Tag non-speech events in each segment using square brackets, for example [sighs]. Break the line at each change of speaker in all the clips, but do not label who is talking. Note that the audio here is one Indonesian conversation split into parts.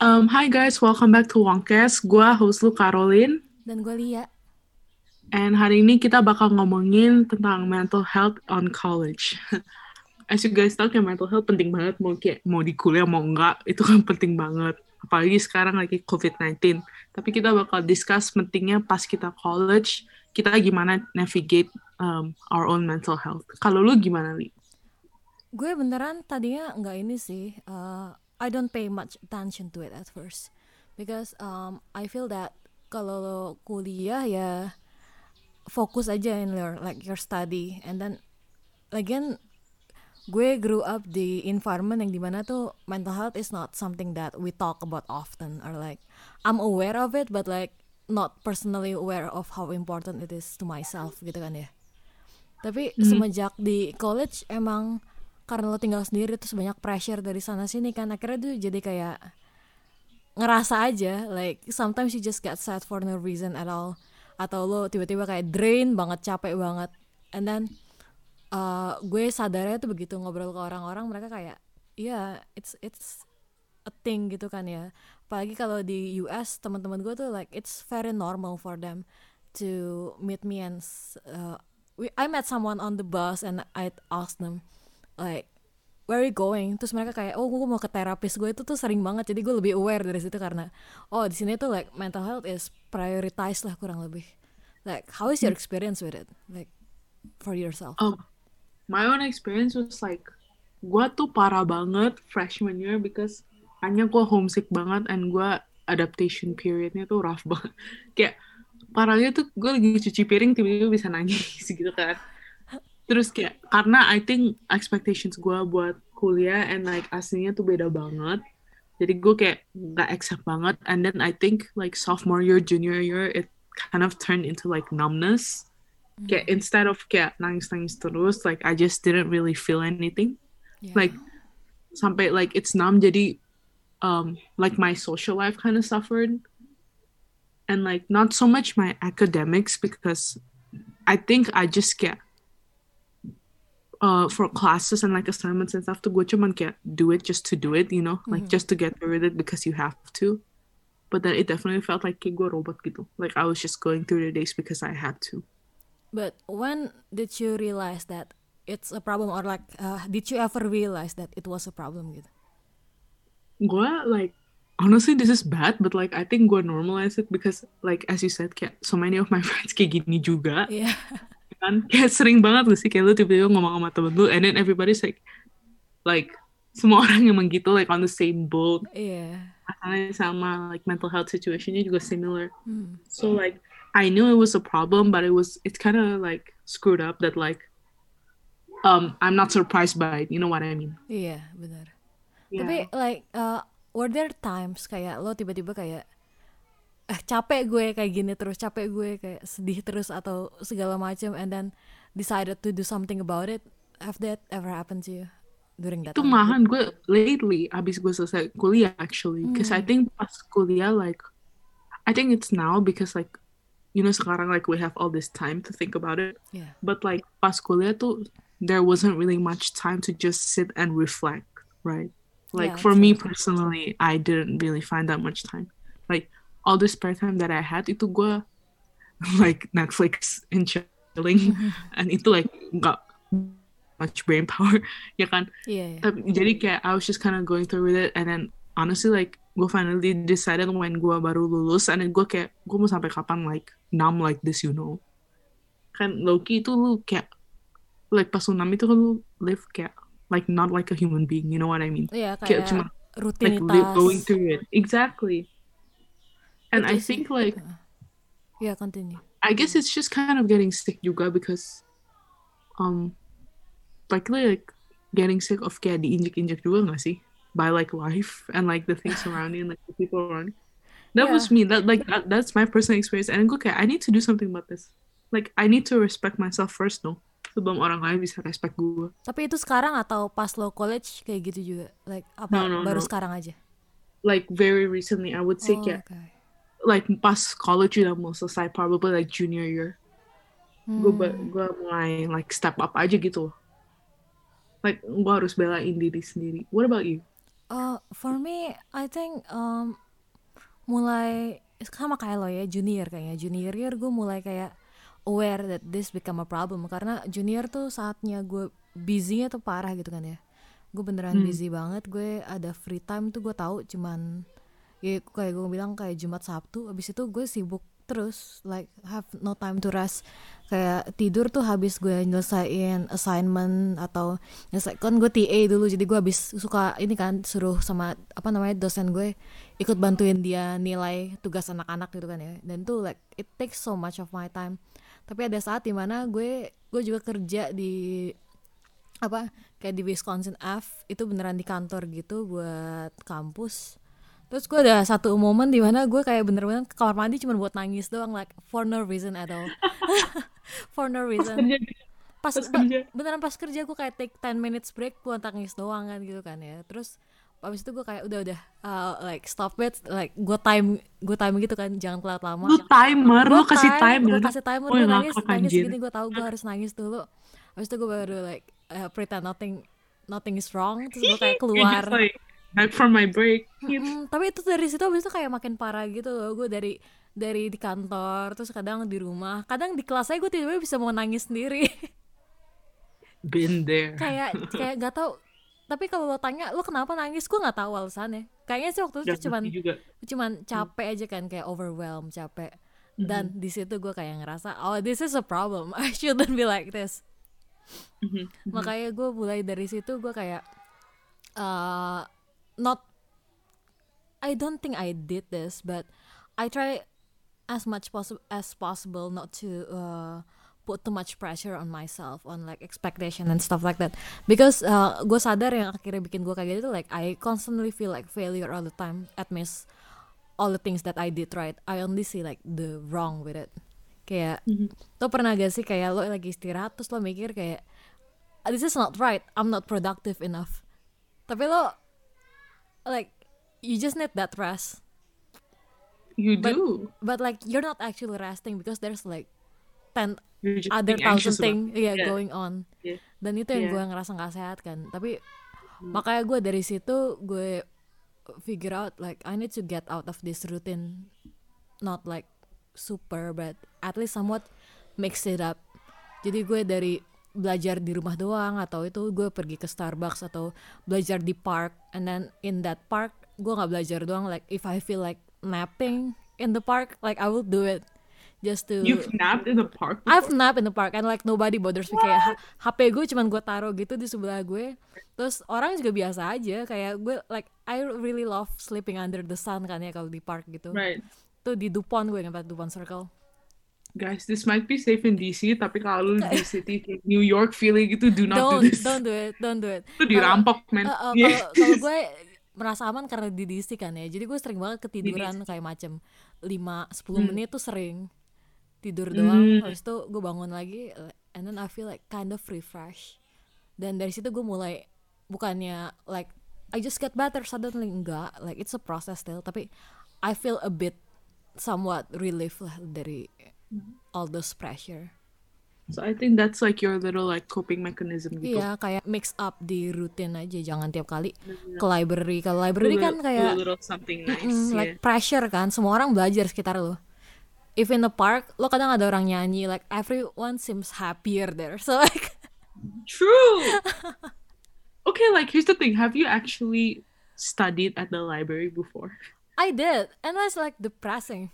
Um, hi guys, welcome back to Wongcast. Gua host lu Caroline.
Dan gue Lia.
And hari ini kita bakal ngomongin tentang mental health on college. [laughs] As you guys tahu kayak mental health penting banget mau kayak mau di kuliah mau enggak itu kan [laughs] penting banget. Apalagi sekarang lagi COVID-19. Tapi kita bakal discuss pentingnya pas kita college, kita gimana navigate um, our own mental health. Kalau lu gimana, Li?
Gue beneran tadinya nggak ini sih. Uh, I don't pay much attention to it at first. Because um, I feel that kalau kuliah ya fokus aja in your like your study. And then again gue grew up di environment yang di mana tuh mental health is not something that we talk about often or like I'm aware of it but like not personally aware of how important it is to myself gitu kan ya. Tapi mm -hmm. semenjak di college emang karena lo tinggal sendiri terus banyak pressure dari sana sini kan akhirnya tuh jadi kayak ngerasa aja like sometimes you just get sad for no reason at all. Atau lo tiba-tiba kayak drain banget capek banget. And then uh, gue sadarnya tuh begitu ngobrol ke orang-orang mereka kayak iya yeah, it's it's a thing gitu kan ya. Apalagi kalau di US teman-teman gue tuh like it's very normal for them to meet me and uh, we, I met someone on the bus and I asked them like where are you going? Terus mereka kayak oh gue mau ke terapis gue itu tuh sering banget. Jadi gue lebih aware dari situ karena oh di sini tuh like mental health is prioritized lah kurang lebih. Like how is your experience with it? Like for yourself?
Oh my own experience was like gue tuh parah banget freshman year because hanya gue homesick banget and gue adaptation periodnya tuh rough [laughs] banget. Kayak parahnya tuh gue lagi cuci piring tiba-tiba bisa nangis [laughs] gitu kan terus kayak karena I think expectations gue buat kuliah and like aslinya tuh beda banget. Jadi gue kayak gak accept banget. And then I think like sophomore year junior year it kind of turned into like numbness. Mm. kayak instead of kayak nangis nangis terus like I just didn't really feel anything. Yeah. like sampai like it's numb. Jadi um like my social life kind of suffered. And like not so much my academics because I think I just get uh, for classes and like assignments and stuff tuh gue cuman kayak do it just to do it you know? Mm-hmm. like just to get through it because you have to. But then it definitely felt like kayak gue robot gitu like I was just going through the days because I had to.
But when did you realize that it's a problem or like uh, did you ever realize that it was a problem gitu
gue like honestly this is bad but like I think gue normalize it because like as you said kayak so many of my [laughs] friends kayak gini juga.
Yeah [laughs]
kan [laughs] kayak sering banget gak sih kayak lu tiba-tiba ngomong sama temen lu and then everybody's like like semua [laughs] orang emang gitu like on the same boat
iya
yeah. sama like mental health situationnya juga similar hmm. so like I knew it was a problem but it was it's kind of like screwed up that like um I'm not surprised by it you know what I mean
iya yeah, benar yeah. tapi like uh, were there times kayak lo tiba-tiba kayak eh capek gue kayak gini terus capek gue kayak sedih terus atau segala macam and then decided to do something about it. Have that ever happened to you during that
itu malahan gue lately abis gue selesai kuliah actually. Because I hmm. think pas kuliah like I think it's now because like you know sekarang like we have all this time to think about it.
Yeah.
but like pas kuliah tuh there wasn't really much time to just sit and reflect right? Like yeah, for me personally I didn't really find that much time all the spare time that I had itu gue [laughs] like Netflix and chilling. [laughs] And itu like nggak much brain power [laughs] ya kan?
Yeah, yeah.
tapi jadi kayak I was just kind of going through with it and then honestly like gue finally decided when gue baru lulus and then gue kayak gue mau sampai kapan like numb like this you know? Kan Loki itu lu kayak like pas lu numb itu kan lu live kayak like not like a human being you know what I mean?
Yeah, kayak, kayak cuma rutinitas.
like going through it. Exactly and I think like
yeah continue.
I guess it's just kind of getting sick juga because um like like getting sick of kayak diinjek-injek juga gak sih? By like life and like the things surrounding like the people around that yeah. was me. That like that, that's my personal experience. And kayak I need to do something about this. Like I need to respect myself first no sebelum orang lain bisa respect gue
tapi itu sekarang atau pas lo college kayak gitu juga? Like apa no, no, baru no. sekarang aja?
Like very recently I would say oh, kayak okay like pas college udah mau selesai probably like junior year. Hmm. gue gue mulai like step up aja gitu like gue harus belain diri sendiri. What about you?
Uh, for me, I think um, mulai sama kayak lo ya junior kayaknya. Junior year gue mulai kayak aware that this become a problem. Karena junior tuh saatnya gue busynya tuh parah gitu kan ya. Gue beneran
Hmm.
busy banget. Gue ada free time tuh gue tahu cuman ya kayak gue bilang kayak Jumat Sabtu abis itu gue sibuk terus like have no time to rest. Kayak tidur tuh habis gue nyelesain assignment atau nyelesain kan gue TA dulu jadi gue habis suka ini kan suruh sama apa namanya dosen gue ikut bantuin dia nilai tugas anak-anak gitu kan ya. Dan tuh like it takes so much of my time. Tapi ada saat di mana gue gue juga kerja di apa kayak di Wisconsin F itu beneran di kantor gitu buat kampus terus gue ada satu momen di mana gue kayak bener-bener ke kamar mandi cuma buat nangis doang like for no reason at all. [laughs] [laughs] For no
Pas
reason.
kerja,
pas
pas
ba-
kerja.
beneran pas kerja gue kayak take 10 minutes break buat nangis doang kan gitu kan ya. Terus abis itu gue kayak udah udah uh, like stop it like gue time gue time gitu kan jangan telat lama.
Lu timer, lu
Gua
kasih
time,
timer.
gue kasih timer gue nangis
ngakak,
nangis
anjir.
gini gue tahu gue harus nangis dulu. Habis itu gue baru like uh, pretend nothing nothing is wrong terus gue kayak [laughs]
You're
keluar
back from my break. Gitu.
Mm, tapi itu dari situ habis itu kayak makin parah gitu loh gue dari dari di kantor terus kadang di rumah kadang di kelas saya gue tiba-tiba bisa mau nangis sendiri [laughs]
Been there.
kayak kayak gak tau tapi kalau lo tanya lo kenapa nangis gue nggak tahu alasannya kayaknya sih waktu itu
Gak
cuman
juga.
cuman capek aja kan kayak overwhelmed capek
Mm-hmm.
dan di situ gue kayak ngerasa oh this is a problem [laughs] I shouldn't be like this
Mhm.
makanya gue mulai dari situ gue kayak uh, not I don't think I did this but I try as much possible as possible not to uh, put too much pressure on myself on like expectation and stuff like that. Because uh, gue sadar yang akhirnya bikin gue kayak gitu like I constantly feel like failure all the time at miss all the things that I did right. I only see like the wrong with it. Kayak
Mhm.
lo pernah gak sih kayak lo lagi istirahat terus lo mikir kayak this is not right. I'm not productive enough. Tapi lo like you just need that rest
You
But-
do.
but like you're not actually resting because there's like ten
You're just
other
being
thousand thing yeah,
Yeah.
going on
Yeah.
dan itu yang
Yeah.
gue ngerasa nggak sehat kan tapi makanya gue dari situ gue figure out like I need to get out of this routine not like super but at least somewhat mix it up jadi gue dari belajar di rumah doang atau itu gue pergi ke Starbucks atau belajar di park and then in that park gue nggak belajar doang like if I feel like napping in the park like I will do it. Just to
You've napped in the park
I've
before?
nap in the park and like nobody bothers me. Kayak HP gue cuman gue taruh gitu di sebelah gue. Terus orang juga biasa aja kayak gue like I really love sleeping under the sun kan ya kalau di park gitu.
Right.
tuh di Dupont gue ngempat Dupont Circle
Guys, this might be safe in DC, tapi kalau lu di [laughs] city kayak New York feeling gitu, do not
don't
do this.
don't do it don't do it
Itu dirampok, man.
Uh, uh,
Yeah.
kalau [laughs] gue merasa aman karena di DC kan ya jadi gue sering banget ketiduran kayak macem 5 10 menit tuh sering tidur doang
Hmm.
habis itu gue bangun lagi uh, and then I feel like kind of refresh dan dari situ gue mulai bukannya like I just get better suddenly enggak like it's a process still tapi I feel a bit somewhat relief lah dari all those pressure
So I think that's like your little like coping mechanism gitu.
Iya kayak mix up di rutin aja jangan tiap kali ke library kalau library
a-
kan kayak
little something nice.
mm,
yeah.
like pressure kan semua orang belajar sekitar lo if in the park lo kadang ada orang nyanyi like everyone seems happier there so like [laughs]
True. okay, like here's the thing. Have you actually studied at the library before?
I did and that's like depressing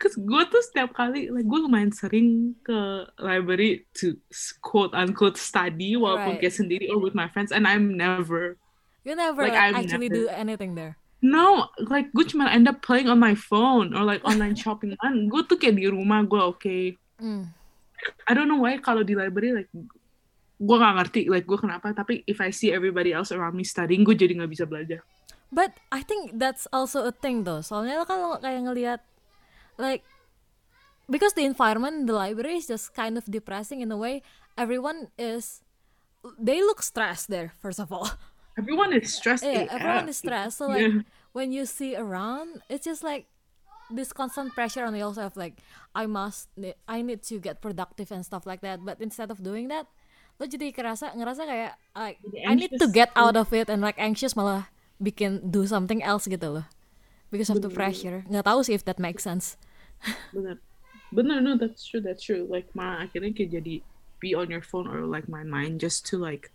Cause gue tuh setiap kali, like gue lumayan sering ke library to quote unquote study walaupun
Right.
kayak sendiri or with my friends, and I'm never.
you never
Like,
like, actually
never-
do anything there
No, like gue cuma end up playing on my phone or like online shopping. Kan gue tuh kayak di rumah gue oke.
Mm.
I don't know why kalau di library like gue gak ngerti like gue kenapa tapi if I see everybody else around me studying gue jadi nggak bisa belajar.
But I think that's also a thing though. Soalnya lo kalau kayak ngelihat like because the environment in the library is just kind of depressing in a way. Everyone is they look stressed there first of all. [laughs]
Everyone is stressed.
yeah, everyone is stressed. So like
Yeah.
when you see around, it's just like this constant pressure on yourself. Like I must, I need to get productive and stuff like that. But instead of doing that, lo jadi kerasa ngerasa kayak like I need to get out of it and like anxious malah bikin do something else gitu loh because of the
Bener.
pressure. Nggak tahu sih if that makes sense.
Bener. Bener no that's true that's true. Like malah akhirnya kayak jadi be on your phone or like main-main just to like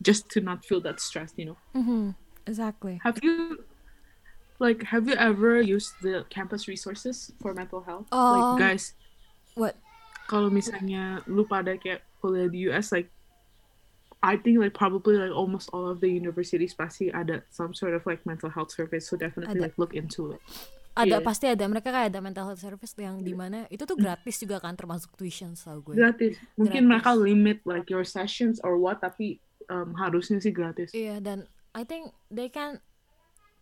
just to not feel that stress you know?
Mhm, exactly.
Have you like have you ever used the campus resources for mental health?
Um,
like guys
what?
kalau misalnya lu pada kayak kuliah di US like I think like probably like almost all of the universities pasti ada some sort of like mental health service so definitely
Ada.
like look into it
ada
Iya.
pasti ada mereka kayak ada mental health service yang di mana itu tuh gratis juga kan termasuk tuition setahu gue
gratis
Gratis.
mungkin mereka limit like your sessions or what tapi um, harusnya sih gratis
Iya dan I think they can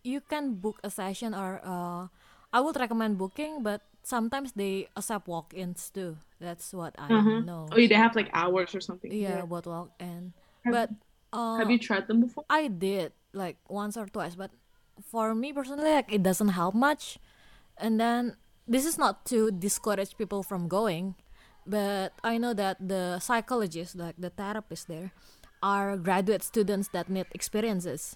you can book a session or uh, I would recommend booking but sometimes they accept walk-ins too. That's what I
Uh-huh.
know.
oh they have like hours or something
Yeah, buat walk-in. But uh,
have you tried them before
I did like once or twice, but for me personally, like it doesn't help much. And then this is not to discourage people from going, but I know that the psychologists, like the therapists there, are graduate students that need experiences,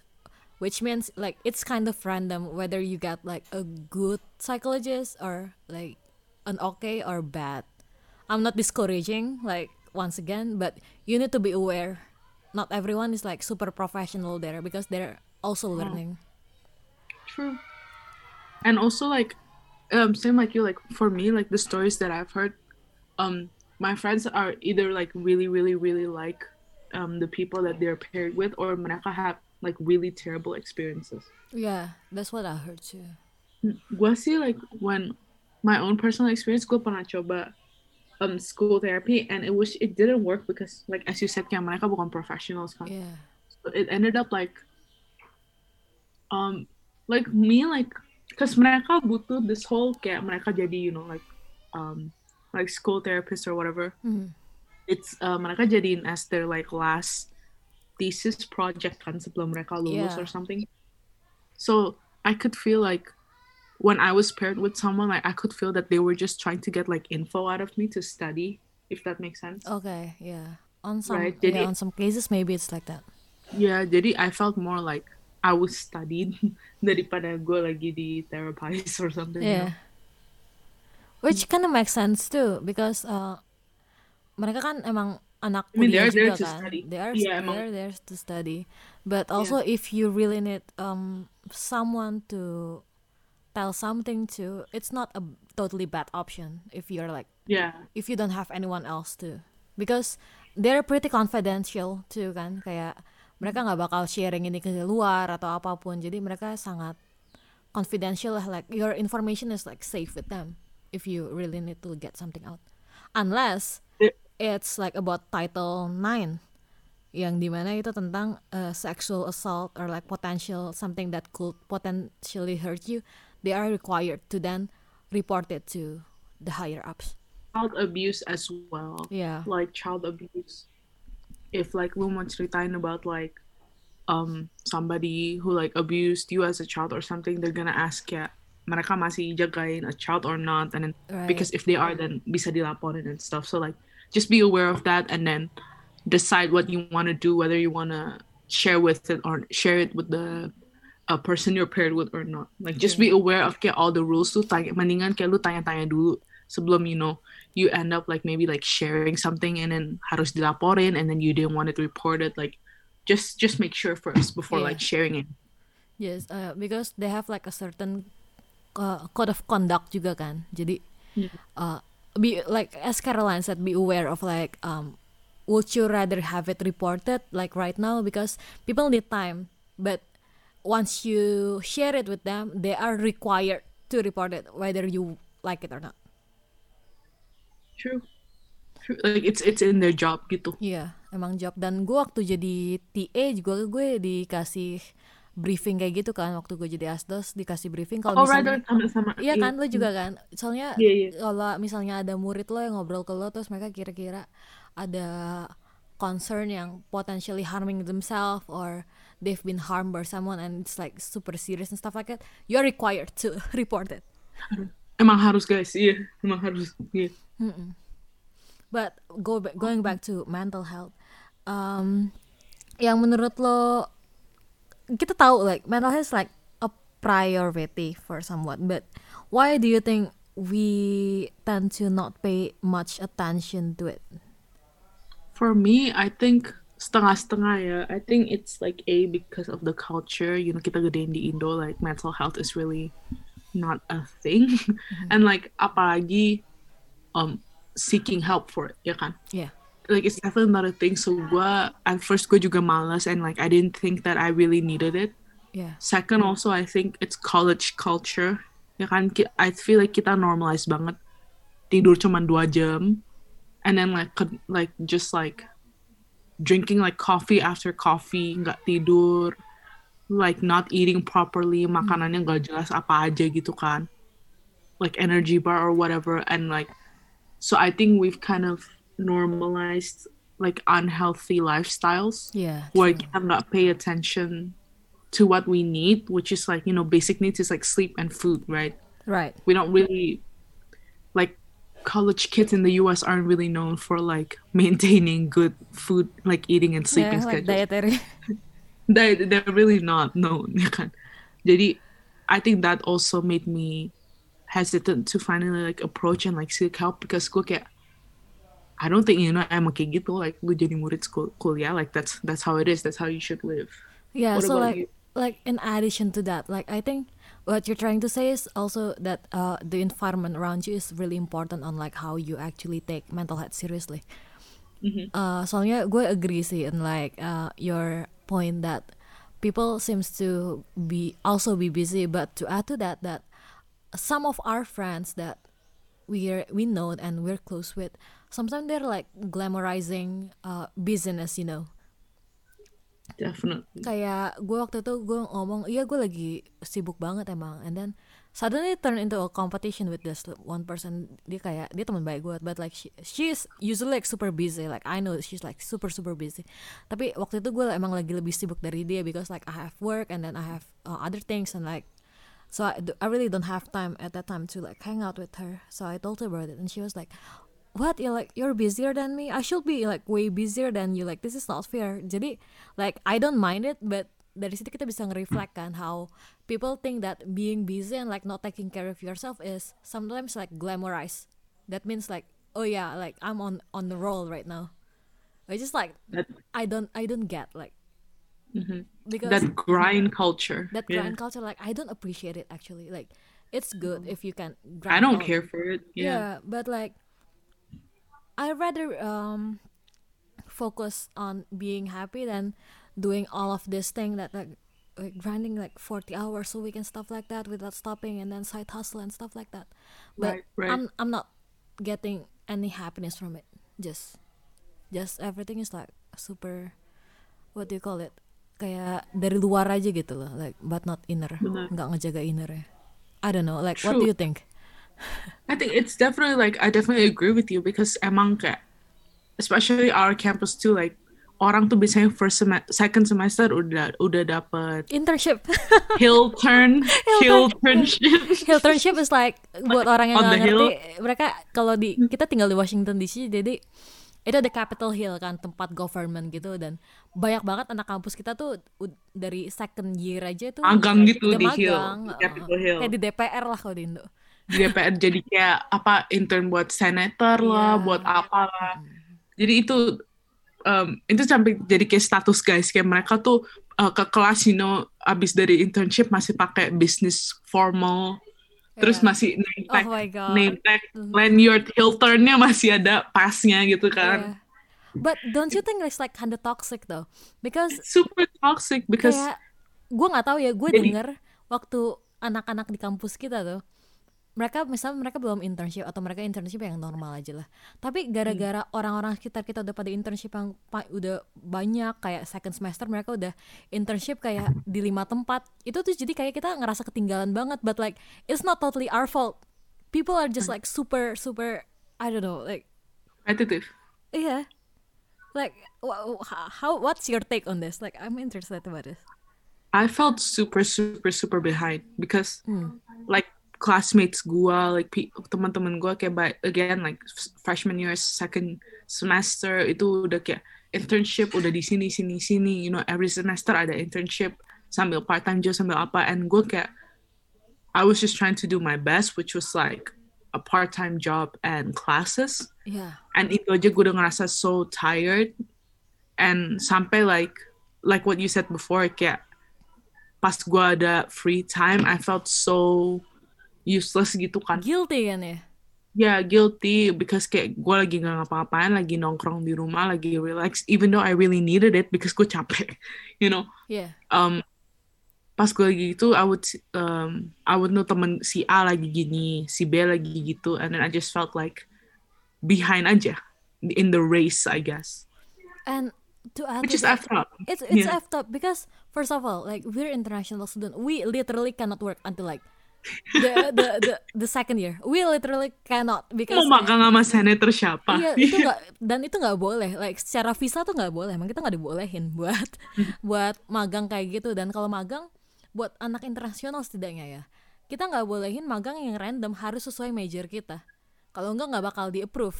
which means like it's kind of random whether you get like a good psychologist or like an okay or bad. I'm not discouraging, like once again, but you need to be aware. Not everyone is like super professional there because they're also learning.
True. And also like um same like you like for me like the stories that I've heard um my friends are either like really really really like um the people that they're paired with or mereka have like really terrible experiences.
Yeah, that's what I heard too.
Gua sih like when my own personal experience gue pernah coba um school therapy and it was it didn't work because like as you said kayak mereka bukan professionals kan.
Yeah.
So it ended up like um like me like because mereka butuh this whole kayak mereka jadi you know like um like school therapist or whatever
Mhm.
it's uh, mereka jadiin as their like last thesis project kan sebelum mereka lulus
Yeah.
or something so I could feel like when I was paired with someone like I could feel that they were just trying to get like info out of me to study if that makes sense
Okay, yeah. On some
Right,
yeah,
jadi-
on some cases maybe it's like that.
Yeah, jadi I felt more like I was studied [laughs] daripada gue lagi di therapist or something. you know?
Yeah. Which kind of makes sense too because uh, mereka kan emang anak
I mean,
kuliah
they're there
juga
to
kan.
study.
They are
Yeah,
they're there to study. But also if you really need um someone to tell something to, it's not a totally bad option if you're like
Yeah,
if you don't have anyone else to. Because they're pretty confidential too kan? Kayak mereka nggak bakal sharing ini ke luar atau apa pun. Jadi mereka sangat confidential lah. Like your information is like safe with them if you really need to get something out. Unless it's like about title 9 yang di mana itu tentang uh, sexual assault or like potential something that could potentially hurt you they are required to then report it to the higher ups
child abuse as well.
yeah
Like child abuse. If like lu mau ceritain about like um somebody who like abused you as a child or something, they're gonna ask ya mereka masih jagain a child or not, and then
Right.
because if they are, then bisa dilaporin and stuff. So like just be aware of that, and then decide what you want to do, whether you want to share with it or share it with the a person you're paired with or not. Like just be aware of kayak all the rules tuh tanya, mendingan kayak lu tanya-tanya dulu sebelum you know you end up like maybe like sharing something and then harus dilaporin and then you didn't want it reported like just just make sure first before
Yeah.
like sharing it.
Yes, uh, because they have like a certain uh, code of conduct juga kan. Jadi
Yeah.
uh, be like as Caroline said, be aware of like um, would you rather have it reported like right now because people need time, but once you share it with them, they are required to report it whether you like it or not.
True. True. Like it's it's in their job gitu.
Iya, emang job dan gue waktu jadi TA juga gue dikasih briefing kayak gitu kan waktu gue jadi asdos dikasih briefing kalau
Oh,
misalnya
rather sama-sama.
Iya kan, lo juga kan. Soalnya
Iya, iya.
kalau misalnya ada murid lo yang ngobrol ke lo terus mereka kira-kira ada concern yang potentially harming themselves or they've been harmed by someone and it's like super serious and stuff like that, you're required to [laughs] report it.
Emang harus guys, iya. Emang harus. Iya.
But go going back to mental health, um, yang menurut lo kita tahu like mental health is like a priority for someone but why do you think we tend to not pay much attention to it
For me, I think setengah-setengah ya. I think it's like A because of the culture. You know, kita gedein di Indo, like mental health is really not a thing. And like apalagi um seeking help for it, ya kan?
yeah
Like it's definitely not a thing. So gua at first gue juga malas and like I didn't think that I really needed it.
yeah
Second, also I think it's college culture. Ya kan, I feel like kita normalize banget tidur cuma dua jam, and then like ke- like just like drinking like coffee after coffee, nggak tidur, like not eating properly, makanannya nggak jelas apa aja gitu kan, like energy bar or whatever, and like so I think we've kind of normalized like unhealthy lifestyles
yeah
where
true.
kita nggak pay attention to what we need, which is like you know basic needs is like sleep and food, right?
right
We don't really college kids in the U.S. aren't really known for like [laughs] maintaining good food, like eating and sleeping
yeah like
schedules.
dietary [laughs]
They they're really not known. [laughs] Jadi I think that also made me hesitant to finally like approach and like seek help because gue kayak I don't think you know emang kayak gitu like lu jadi murid school kuliah like that's that's how it is that's how you should live.
Yeah,
What
so like
you?
like in addition to that, like I think what you're trying to say is also that uh, the environment around you is really important on like how you actually take mental health seriously. Uh, soalnya gue agree sih in like uh, your point that people seems to be also be busy, but to add to that that some of our friends that we are we know and we're close with, sometimes they're like glamorizing uh, business, you know.
Definitely.
kayak gue waktu itu gue ngomong iya gue lagi sibuk banget emang. And then suddenly turn into a competition with this one person. Dia kayak dia teman baik gue but like she, she's usually like super busy. Like I know she's like super super busy. Tapi waktu itu gue emang lagi lebih sibuk dari dia because like I have work and then I have uh, other things and like so I, I really don't have time at that time to like hang out with her. So I told her about it and she was like what you're like you're busier than me I should be like way busier than you like this is not fair jadi like I don't mind it but dari situ kita bisa nge-reflect kan how people think that being busy and like not taking care of yourself is sometimes like glamorized that means like oh yeah like I'm on on the roll right now I just like I don't I don't get like mm-hmm. because
that grind culture.
that
yeah.
grind culture like I don't appreciate it actually like it's good if you can
I don't
out.
care for it.
yeah.
Yeah.
but like i rather um focus on being happy than doing all of this thing that like, like grinding like 40 hours a week and stuff like that without stopping and then side hustle and stuff like that. But
Right, right.
i'm i'm not getting any happiness from it. Just just everything is like super what do you call it? Kayak dari luar aja gitu loh like but not inner.
Benar.
nggak ngejaga inner ya I don't know like what do you think
I think it's definitely like I definitely agree with you because emang kayak especially our campus too like orang tuh biasanya first sem second semester udah udah dapet
internship.
hill turn [laughs] hill turnship
Hilternship is like buat orang yang nggak
the hill.
ngerti mereka kalau di kita tinggal di Washington DC jadi itu ada Capitol Hill kan tempat government gitu dan banyak banget anak kampus kita tuh dari second year aja tuh
Magang gitu di Hill, di Capitol Hill.
kayak di DPR lah kalau di Indo
DPR jadi kayak apa intern buat senator lah
Iya.
buat apa lah jadi itu um, itu sampai jadi kayak status guys kayak mereka tuh uh, ke kelas you know abis dari internship masih pakai business formal terus
Iya.
masih name tag
oh my god
name tag
Mhm.
lanyard Hilturnnya masih ada pasnya gitu kan
Yeah. but don't you think it's like kinda toxic though because
It's super toxic because
kayak gue nggak tahu ya gue denger waktu anak-anak di kampus kita tuh mereka misalnya mereka belum internship atau mereka internship yang normal aja lah. Tapi gara-gara orang-orang sekitar kita udah pada internship yang pa- udah banyak kayak second semester mereka udah internship kayak di lima tempat itu tuh jadi kayak kita ngerasa ketinggalan banget. But like it's not totally our fault. People are just like super super I don't know like
competitive.
Yeah like how what's your take on this? Like I'm interested about this.
I felt super super super behind because like classmates gua like teman-teman gua kayak by, again like freshman year second semester itu udah kayak internship udah di sini sini sini you know every semester ada internship sambil part time job sambil apa and gue kayak I was just trying to do my best which was like a part time job and classes.
Yeah.
And itu aja gue udah ngerasa so tired. And sampai like like what you said before kayak pas gue ada free time I felt so useless gitu kan.
Guilty kan ya?
Yeah guilty because kayak gue lagi gak ngapa-ngapain lagi nongkrong di rumah lagi relax even though I really needed it because gue capek [laughs] you know?
Yeah
um pas gue lagi gitu I would um I would know temen si A lagi gini si B lagi gitu and then I just felt like behind aja in the race I guess.
And to add
which is effed up.
it's it's
Yeah.
effed up because first of all like we're international student we literally cannot work until like the the the, the second year. We literally cannot because
mau magang sama senator siapa?
Iya itu nggak dan itu nggak boleh. Like secara visa tuh nggak boleh. Emang kita nggak dibolehin buat [laughs] buat magang kayak gitu. Dan kalau magang buat anak internasional setidaknya ya kita nggak bolehin magang yang random. Harus sesuai major kita. Kalau enggak nggak bakal di approve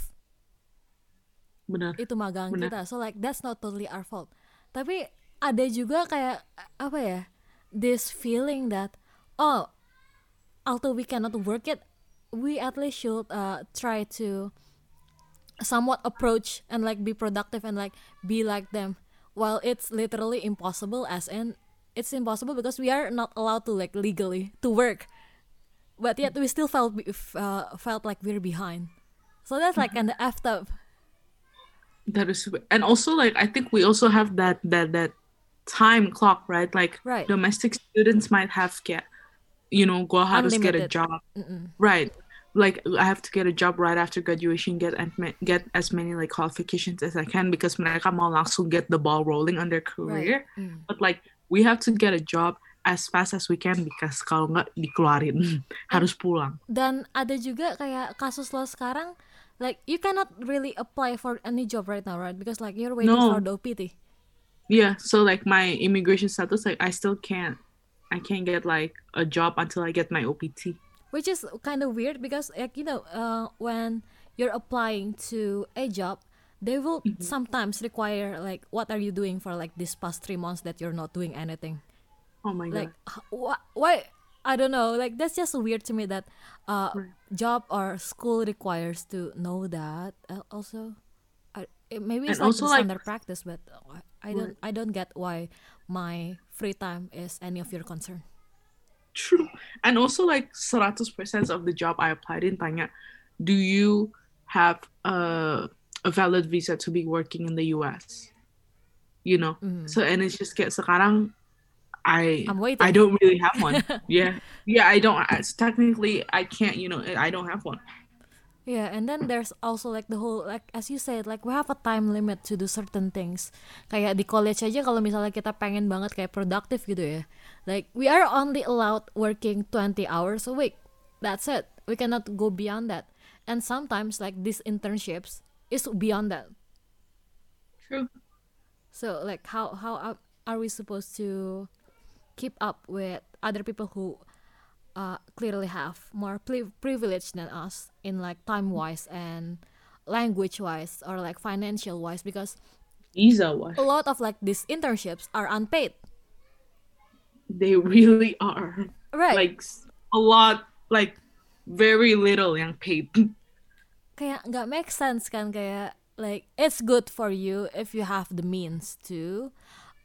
benar.
Itu magang
Benar.
kita. So like that's not totally our fault. Tapi ada juga kayak apa ya this feeling that oh although we cannot work it we at least should uh, try to somewhat approach and like be productive and like be like them. While it's literally impossible as in it's impossible because we are not allowed to like legally to work. But yet we still felt uh, felt like we're behind. So that's like kind of effed up.
That is, super- and also like I think we also have that that that time clock, right? Like
Right.
domestic students might have get, you know, go harus get
Unlimited.
a job,
Mm-mm.
right? Like I have to get a job right after graduation, get and get as many like qualifications as I can because mereka mau langsung get the ball rolling on their career.
Mm.
But like we have to get a job as fast as we can because kalau nggak dikeluarin [laughs] harus pulang.
dan ada juga kayak kasus lo sekarang like you cannot really apply for any job right now right because like you're waiting
No.
for the OPT
Yeah, so like my immigration status, like I still can't, I can't get like a job until I get my OPT.
which is kind of weird because like you know uh, when you're applying to a job they will
Mm-hmm.
sometimes require like what are you doing for like this past three months that you're not doing anything
Oh my
like
god.
h- wh- why I don't know like that's just weird to me that uh
Right.
job or school requires to know that uh, also it, maybe it's
And
like
also,
the
like-
standard practice but uh, I don't I don't get why my free time is any of your concern
True. And also like 100% of the job I applied in tanya, do you have a, a valid visa to be working in the US? You know.
Mhm.
So and it's just get sekarang I
I'm waiting.
I don't really have one. [laughs] yeah. Yeah, I don't it's technically I can't, you know, I don't have one.
Yeah, and then there's also like the whole like as you said like we have a time limit to do certain things. Kayak di college aja kalau misalnya kita pengen banget kayak produktif gitu ya. Like we are only allowed working 20 hours a week. That's it. We cannot go beyond that. And sometimes like these internships is beyond that.
True.
So like how how are we supposed to keep up with other people who uh, clearly have more pri- privilege than us in like time wise and language wise or like financial wise because
Visa was.
a lot of like these internships are unpaid
They really are.
right
Like a lot, like very little yang paid. [laughs]
kayak nggak make sense kan kayak like it's good for you if you have the means to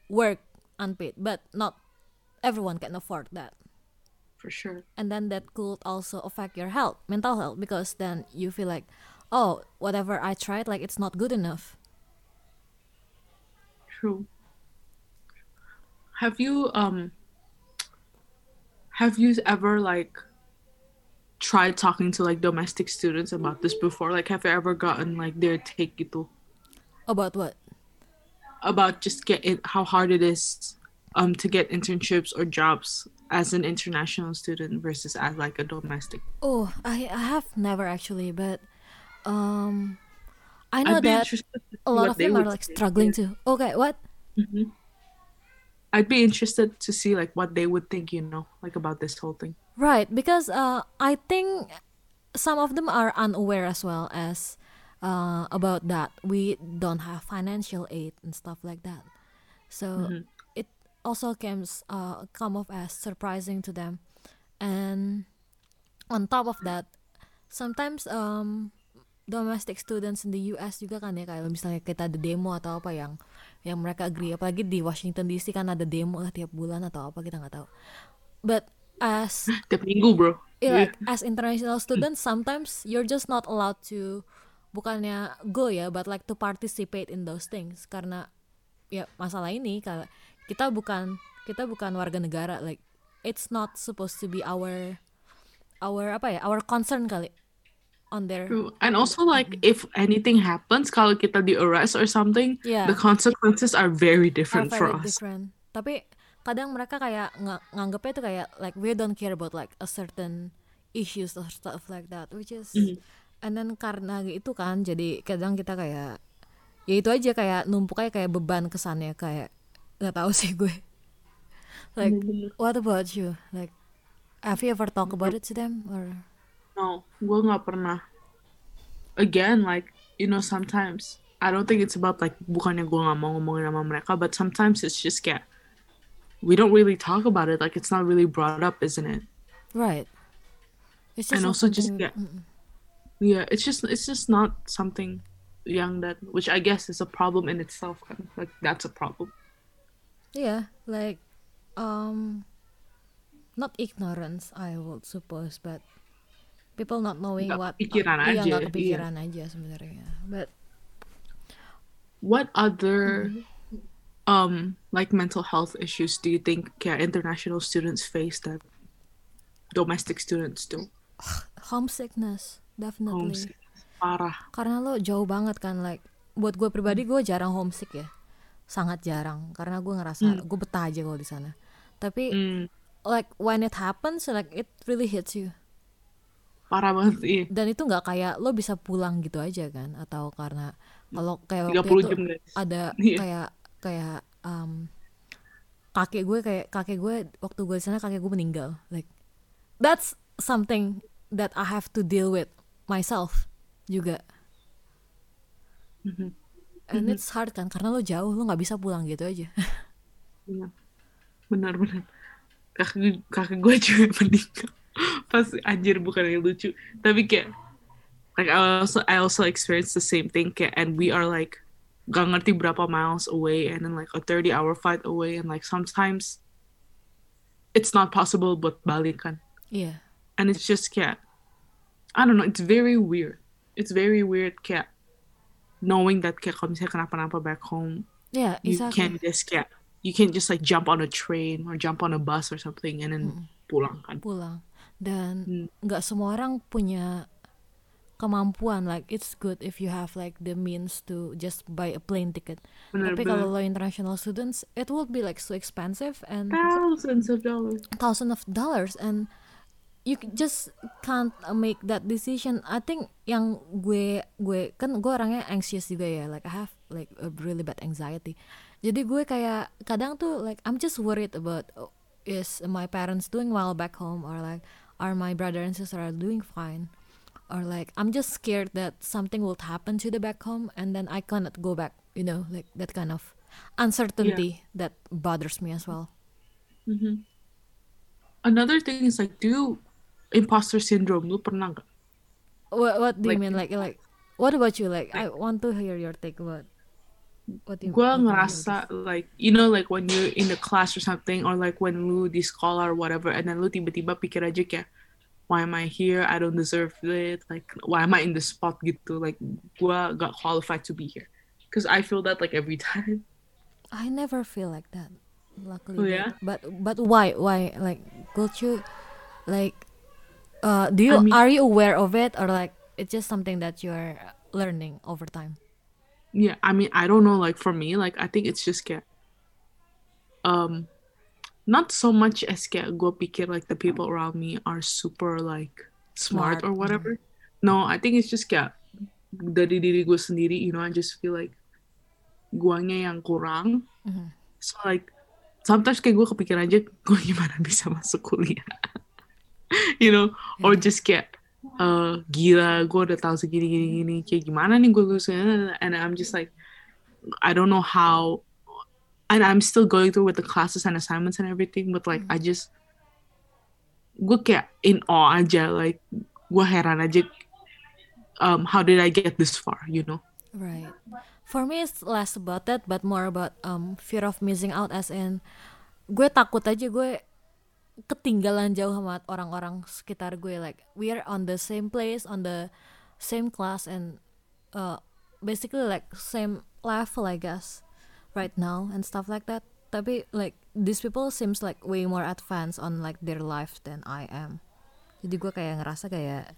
work unpaid but not everyone can afford that
For sure.
and then that could also affect your health mental health because then you feel like oh whatever i tried like it's not good enough
True. Have you um have you ever like tried talking to like domestic students about this before? Like have you ever gotten like their take gitu
about what
about just get it how hard it is um to get internships or jobs as an international student versus as like a domestic?
oh i i have never actually but um i know that
to
a lot of them are like struggling too okay what
Mhm. I'd be interested to see like what they would think, you know, like about this whole thing.
Right, because uh, I think some of them are unaware as well as uh, about that. We don't have financial aid and stuff like that. So
Mhm.
Also comes uh, come off as surprising to them. And on top of that sometimes um, domestic students in the US juga kan ya kayak misalnya kita ada demo atau apa yang yang mereka agree. Apalagi di Washington DC kan ada demo lah tiap bulan atau apa kita nggak tahu. But as [laughs]
tiap minggu bro.
Yeah, like, as international students sometimes you're just not allowed to bukannya go ya but like to participate in those things. Karena ya masalah ini kalau kita bukan kita bukan warga negara like it's not supposed to be our our apa ya our concern kali on their
True. and also like if anything happens kalau kita di arrest or something
Yeah.
the consequences are very
are
different
very
for us
different tapi kadang mereka kayak ng nganggepnya tuh kayak like we don't care about like a certain issues or stuff like that which is
Mhm.
and then karena itu kan jadi kadang kita kayak ya itu aja kayak numpuk aja kayak beban kesannya kayak nggak tahu sih gue like what about you like have you ever talk about it to them or
No, gue nggak pernah. Again, like you know, sometimes I don't think it's about like bukannya gue nggak mau ngomongin sama mereka, but sometimes it's just kayak we don't really talk about it. Like it's not really brought up, isn't it?
right it's
And also just get-
Mm-mm.
Yeah, it's just it's just not something young that which I guess is a problem in itself. Like that's a problem.
Yeah, like um not ignorance I would suppose, but people not knowing
Nggak
what
kepikiran
iya,
aja, iya.
kepikiran aja sebenarnya. But
What other um like mental health issues do you think international students face that domestic students do? [sighs]
homesickness definitely.
Homesick. Parah.
Karena lo jauh banget kan like buat gue pribadi gue jarang homesick ya. Sangat jarang karena gue ngerasa gue betah aja kalau di sana. Tapi
Hmm,
like when it happens like it really hits you.
parah banget iya.
Dan itu nggak kayak lo bisa pulang gitu aja kan atau karena kalau kayak
30
waktu itu
jam guys.
ada [laughs]
Iya.
kayak kayak um, kakek gue kayak kakek gue waktu gue di sana kakek gue meninggal like that's something that I have to deal with myself juga
Mhm.
And it's hard kan karena lo jauh lo nggak bisa pulang gitu aja
Benar. Benar benar. Kakak kakak gue juga [laughs] meninggal. Pas anjir bukan yang lucu, tapi kayak like I also I also experienced the same thing kayak and we are like gak ngerti berapa miles away and then like a 30 hour flight away and like sometimes it's not possible buat balik kan.
iya
and it's just kayak I don't know it's very weird it's very weird kayak knowing that kayak kalau misalnya kenapa-napa back home
ya
you
exactly.
can't just kayak you can't just like jump on a train or jump on a bus or something and then pulang kan?
Pulang. Dan
Hmm.
nggak semua orang punya kemampuan like it's good if you have like the means to just buy a plane ticket.
Bener
tapi kalau lo international students it would be like so expensive and
thousands of dollars.
thousand of dollars and you just can't uh, make that decision. I think yang gue gue kan gue orangnya anxious juga ya. Like I have like a really bad anxiety. Jadi gue kayak kadang tuh like I'm just worried about oh, is my parents doing well back home or like are my brother and sister are doing fine? Or like I'm just scared that something will happen to the back home and then I cannot go back you know like that kind of uncertainty that bothers me as well.
Mhm. another thing is like do imposter syndrome lu pernah nggak
What What do you
Like-
mean? Like like what about you? Like I want to hear your take about what you.
gue
do you
ngerasa like you know like when you're in the class or something or like when lu di sekolah or whatever and then lu tiba-tiba pikir aja kayak why am I here I don't deserve it like why am I in the spot gitu like gue got qualified to be here because I feel that like every [laughs] time
I never feel like that. Luckily,
Oh, yeah?
But but why why like go to like uh do you
I mean-
are you aware of it or like it's just something that you're learning over time?
yeah I mean I don't know like for me like I think it's just kayak um not so much as kayak gue pikir like the people around me are super like smart,
Smart, mm.
or whatever no I think it's just kayak dari diri gue sendiri you know I just feel like guanya yang kurang
Mhm.
so like sometimes kayak gue kepikiran aja gue gimana [laughs] bisa masuk kuliah [laughs] you know or just kayak uh, gila gue udah tahu segini gini gini kayak gimana nih gue and I'm just like I don't know how and I'm still going through with the classes and assignments and everything but like I just gue kayak in awe aja like gue heran aja um how did I get this far you know?
Right. For me, it's less about that, but more about um fear of missing out, as in gue takut aja gue ketinggalan jauh sama orang-orang sekitar gue. Like we are on the same place, on the same class, and uh, basically like same level, I guess, right now and stuff like that. Tapi like these people seems like way more advanced on like their life than I am. Jadi gue kayak ngerasa kayak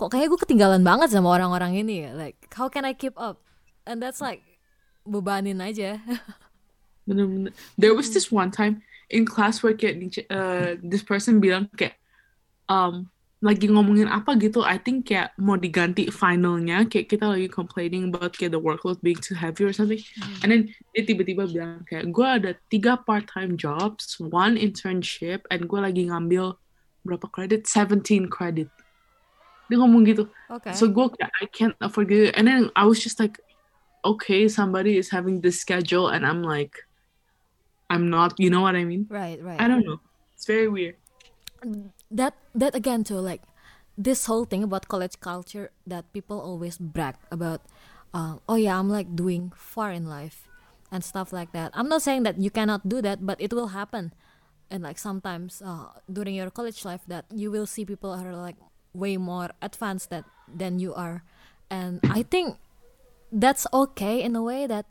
kok kayak gue ketinggalan banget sama orang-orang ini ya like how can I keep up and that's like bebanin aja [laughs]
Bener-bener. There was this one time in class where kayak uh, this person bilang kayak um lagi ngomongin apa gitu. I think kayak mau diganti finalnya. Kayak kita lagi complaining about kayak the workload being too heavy or something. And then dia tiba-tiba bilang kayak gue ada tiga part-time jobs, one internship, and gue lagi ngambil berapa credit? 17 credit. Dia ngomong gitu.
oke
So gue kayak, I can't afford it. And then I was just like, okay, somebody is having this schedule, and I'm like, I'm not. You know what I mean?
right right
I don't know. It's very weird.
that that again too like this whole thing about college culture that people always brag about uh, oh yeah i'm like doing far in life and stuff like that i'm not saying that you cannot do that but it will happen and like sometimes uh, during your college life that you will see people are like way more advanced that than you are and i think that's okay in a way that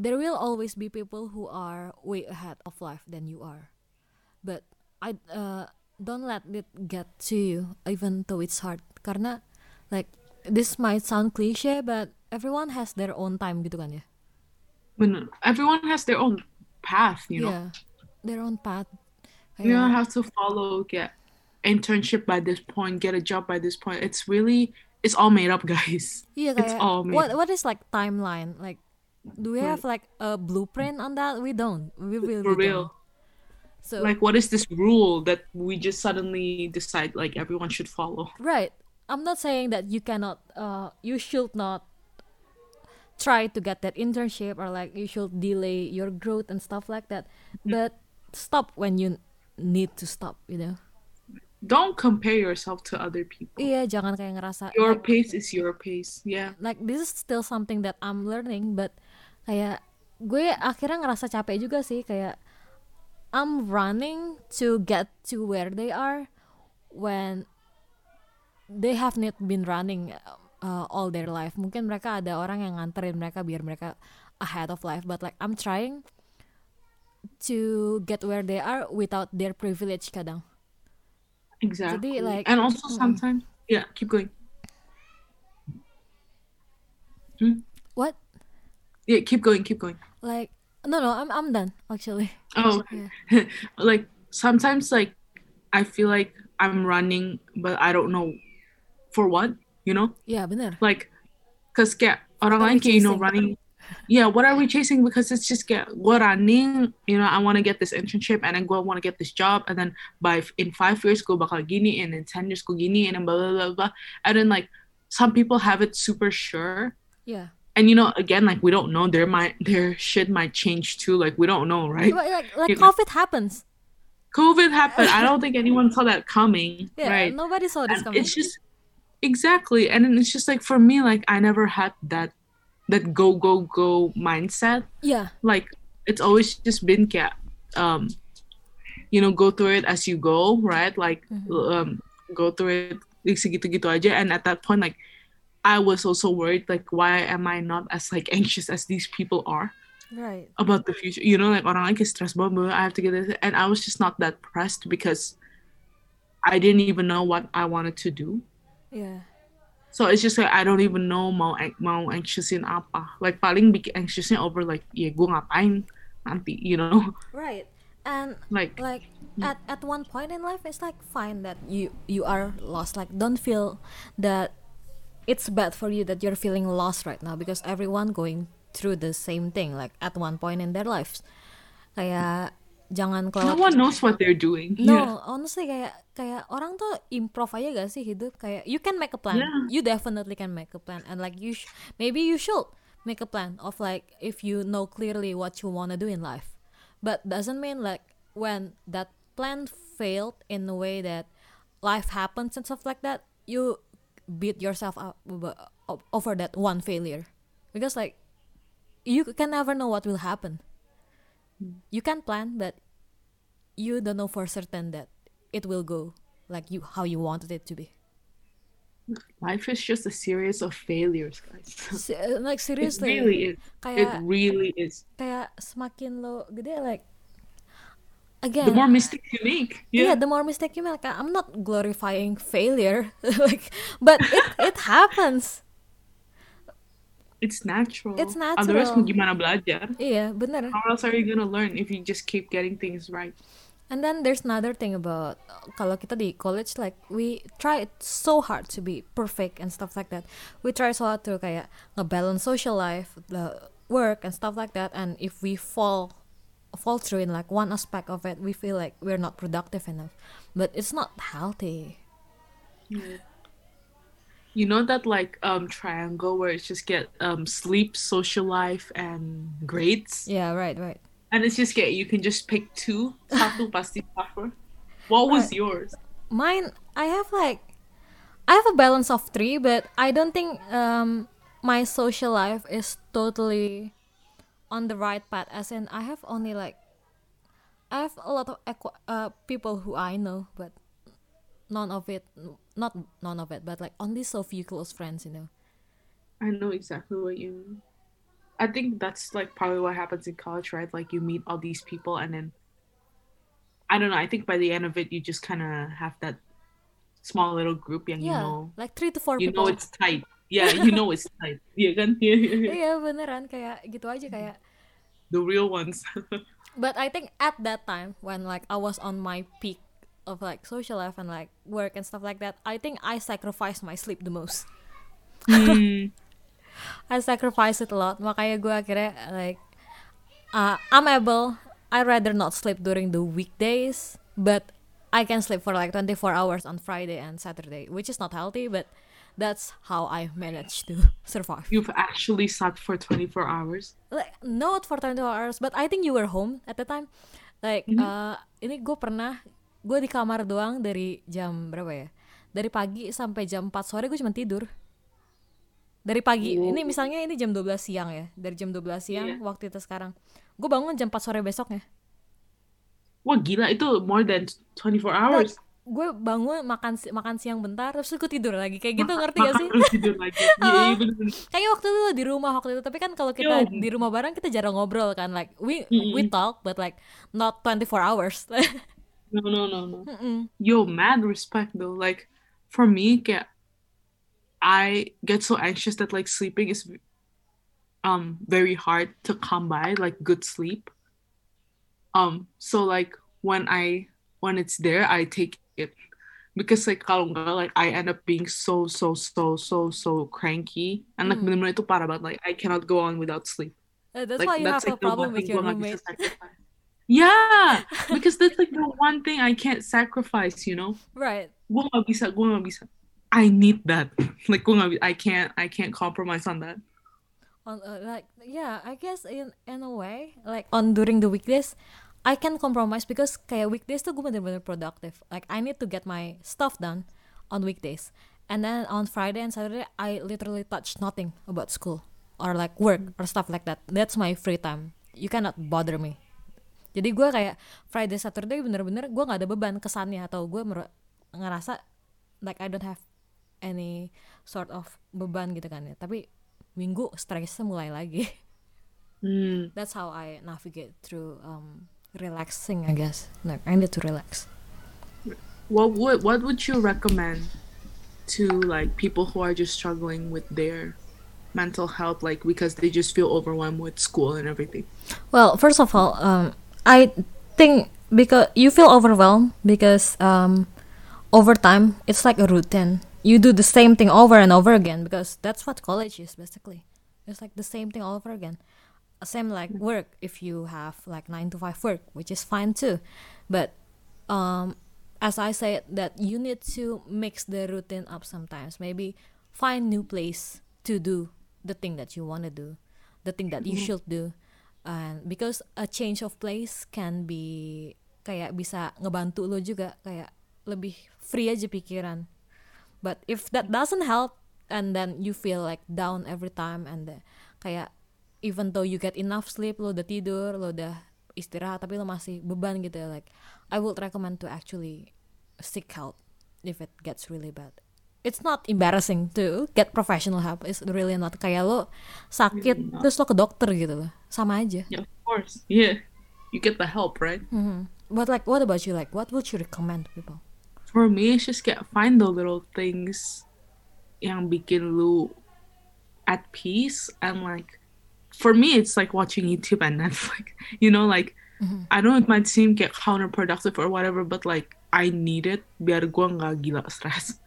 there will always be people who are way ahead of life than you are but I uh, don't let it get to you even though it's hard karena like this might sound cliche but everyone has their own time gitu kan ya
When everyone has their own path, you know.
yeah their own path
You don't have to follow get internship by this point, get a job by this point. It's really it's all made up, [laughs] guys.
yeah
it's all made
what
up.
what is like timeline like do we have like a blueprint on that we don't we really
For real.
don't so
Like what is this rule that we just suddenly decide like everyone should follow?
Right. I'm not saying that you cannot uh you should not try to get that internship or like you should delay your growth and stuff like that. But stop when you need to stop, you know.
Don't compare yourself to other people.
Iya, jangan kayak ngerasa
Your
like,
pace is your pace. Yeah.
like this is still something that I'm learning but kayak gue akhirnya ngerasa capek juga sih kayak I'm running to get to where they are when they have not been running uh, all their life mungkin mereka ada orang yang nganterin mereka biar mereka ahead of life but like I'm trying to get where they are without their privilege kadang
Exactly.
like,
and also sometimes yeah, keep going. Hmm?
what
Yeah, keep going, keep going.
like no no I'm I'm done actually
Oh, [laughs]
Yeah. [laughs]
like sometimes like I feel like I'm running, but I don't know for what, you know?
ya bener
Like, cause kayak orang
What
lain kayak you know running. Yeah, what are we chasing? Because it's just kayak gue running, you know, I want to get this internship and then gue want to get this job and then by in five years gue bakal gini and in ten years go gini and then blah blah blah blah and then like some people have it super sure
ya
and you know again like we don't know their might their shit might change too like we don't know right
like like
know.
COVID happens.
COVID happened. I don't [laughs] think anyone saw that coming.
Yeah,
right.
nobody saw this
And
coming.
it's just exactly. And it's just like for me, like I never had that that go go go mindset.
yeah,
Like it's always just been kayak um you know, go through it as you go, right? Like um go through it like, segitu-gitu aja. And at that point, like I was also worried, like, why am I not as like anxious as these people are?
right.
about the future. You know, like orang kayak stress banget, "Bro, I have to get this, and I was just not that pressed because I didn't even know what I wanted to do.
Yeah.
So it's just like I don't even know mau mau anxiousin apa. Like paling bikin anxiousnya over like ya gue ngapain nanti, you know,
Right. And
like
like mm. at at one point in life it's like fine that you you are lost. Like don't feel that it's bad for you that you're feeling lost right now because everyone going through the same thing like at one point in their lives. Kayak jangan
no one knows what they're doing.
No,
Yeah.
honestly kayak kayak orang tuh improv aja gak sih hidup kayak you can make a plan.
Yeah.
You definitely can make a plan and like you sh- maybe you should make a plan of like if you know clearly what you want to do in life but doesn't mean like when that plan failed in a way that life happens and stuff like that you beat yourself up over that one failure. Because like you can never know what will happen. Hmm. You can plan but you don't know for certain that it will go like you how you wanted it to be.
Life is just a series of failures guys. [laughs]
Se- like seriously
it really is.
kayak
it really is.
kayak semakin lo gede like again.
The more mistake you make
yeah.
yeah,
the more mistake you make. I'm not glorifying failure. [laughs] Like but it it happens.
It's natural.
It's natural.
Otherwise mau gimana belajar?
Iya bener.
How else are you gonna learn if you just keep getting things right?
And then there's another thing about kalau kita di college like we try so hard to be perfect and stuff like that. We try so hard to kayak ngebalance social life, the work and stuff like that. And if we fall fall through in like one aspect of it, we feel like we're not productive enough. But it's not healthy.
you know that like um triangle where it's just get um sleep social life and grades
Yeah, right, right.
and it's just get you can just pick two satu pasti suffer what was
Right.
yours
Mine, I have like, I have a balance of three, but I don't think um my social life is totally on the right path. As in, I have only like, I have a lot of uh, people who I know, but none of it, not none of it, but like only so few close friends, you know.
I know exactly what you mean. I think that's like probably what happens in college, right? Like you meet all these people and then I don't know, I think by the end of it you just kind of have that small little group yang you know
like three to four
you
people.
know it's tight. Yeah, you know it's tight. Yeah kan? Yeah, yeah, yeah.
Iya beneran kayak gitu aja kayak.
The real ones. [laughs]
But I think at that time when like I was on my peak of like social life and like work and stuff like that, I think I sacrificed my sleep the most.
Hmm. [laughs]
I sacrifice it a lot. Makanya gue akhirnya like uh, I'm able. I rather not sleep during the weekdays, but I can sleep for like 24 hours on Friday and Saturday, which is not healthy, but that's how I manage to [laughs] survive.
You've actually slept for 24 hours.
like not for 24 hours but I think you were home at the time like uh, ini gue pernah gue di kamar doang dari jam berapa ya dari pagi sampai jam 4 sore gue cuma tidur dari pagi
Oh.
ini misalnya ini jam 12 siang ya dari jam 12 siang
Iya.
waktu itu sekarang gue bangun jam 4 sore besoknya
Wah gila itu more than 24 hours.
Gue bangun makan makan siang bentar terus gue tidur lagi kayak gitu ngerti gak sih
terus tidur lagi. [laughs] Iya, iya
kayak waktu itu di rumah waktu itu tapi kan kalau kita
Yo.
di rumah bareng kita jarang ngobrol kan like we
Mm-mm.
we talk but like not 24 hours [laughs]
No, no, no, no.
Mm-mm.
Yo, mad respect though. Like for me, kayak I get so anxious that like sleeping is um very hard to come by, like good sleep. Um, so like when I when it's there, I take it because like kalau enggak, like I end up being so so so so so cranky and like
Mm.
bener-bener itu parah banget. Like I cannot go on without sleep.
Uh, that's
like
why you have a
like the
problem with your
gua
roommate. [laughs]
Yeah, because that's like the one thing I can't sacrifice, you know.
right.
gue nggak bisa gue nggak bisa I need that [laughs] like gue nggak I can't I can't compromise on that
On uh, like yeah, I guess in in a way like on during the weekdays I can compromise because kayak weekdays tuh gue bener-bener productive. Like I need to get my stuff done on weekdays. And then on Friday and Saturday I literally touch nothing about school or like work or stuff like that. That's my free time. You cannot bother me. Jadi gue kayak Friday Saturday bener-bener gue nggak ada beban kesannya atau gue ngerasa like I don't have any sort of beban gitu kan ya. Tapi minggu stresnya mulai lagi.
Hmm.
That's how I navigate through um, relaxing, I guess. Like I need to relax.
what would what would you recommend to like people who are just struggling with their mental health like because they just feel overwhelmed with school and everything
Well, first of all, um, I think because you feel overwhelmed because um, over time it's like a routine. You do the same thing over and over again because that's what college is basically. It's like the same thing all over again. Same like work if you have like nine to five work, which is fine too. But um, as I said, that you need to mix the routine up sometimes. Maybe find new place to do the thing that you want to do the thing that you should do and because a change of place can be kayak bisa ngebantu lo juga kayak lebih free aja pikiran but if that doesn't help and then you feel like down every time and the, kayak even though you get enough sleep lo udah tidur lo udah istirahat tapi lo masih beban gitu ya like I would recommend to actually seek help if it gets really bad it's not embarrassing to get professional help it's really not kayak lo sakit
Really not.
terus lo ke dokter gitu loh sama aja
Yeah, of course. Yeah. You get the help, right?
Mhm. but like what about you like what would you recommend to people
For me, it's just get find the little things yang bikin lu at peace and like for me it's like watching YouTube and [laughs] Netflix. You know, like I know it might seem get counterproductive or whatever, but like I need it biar gua nggak gila stress. [laughs]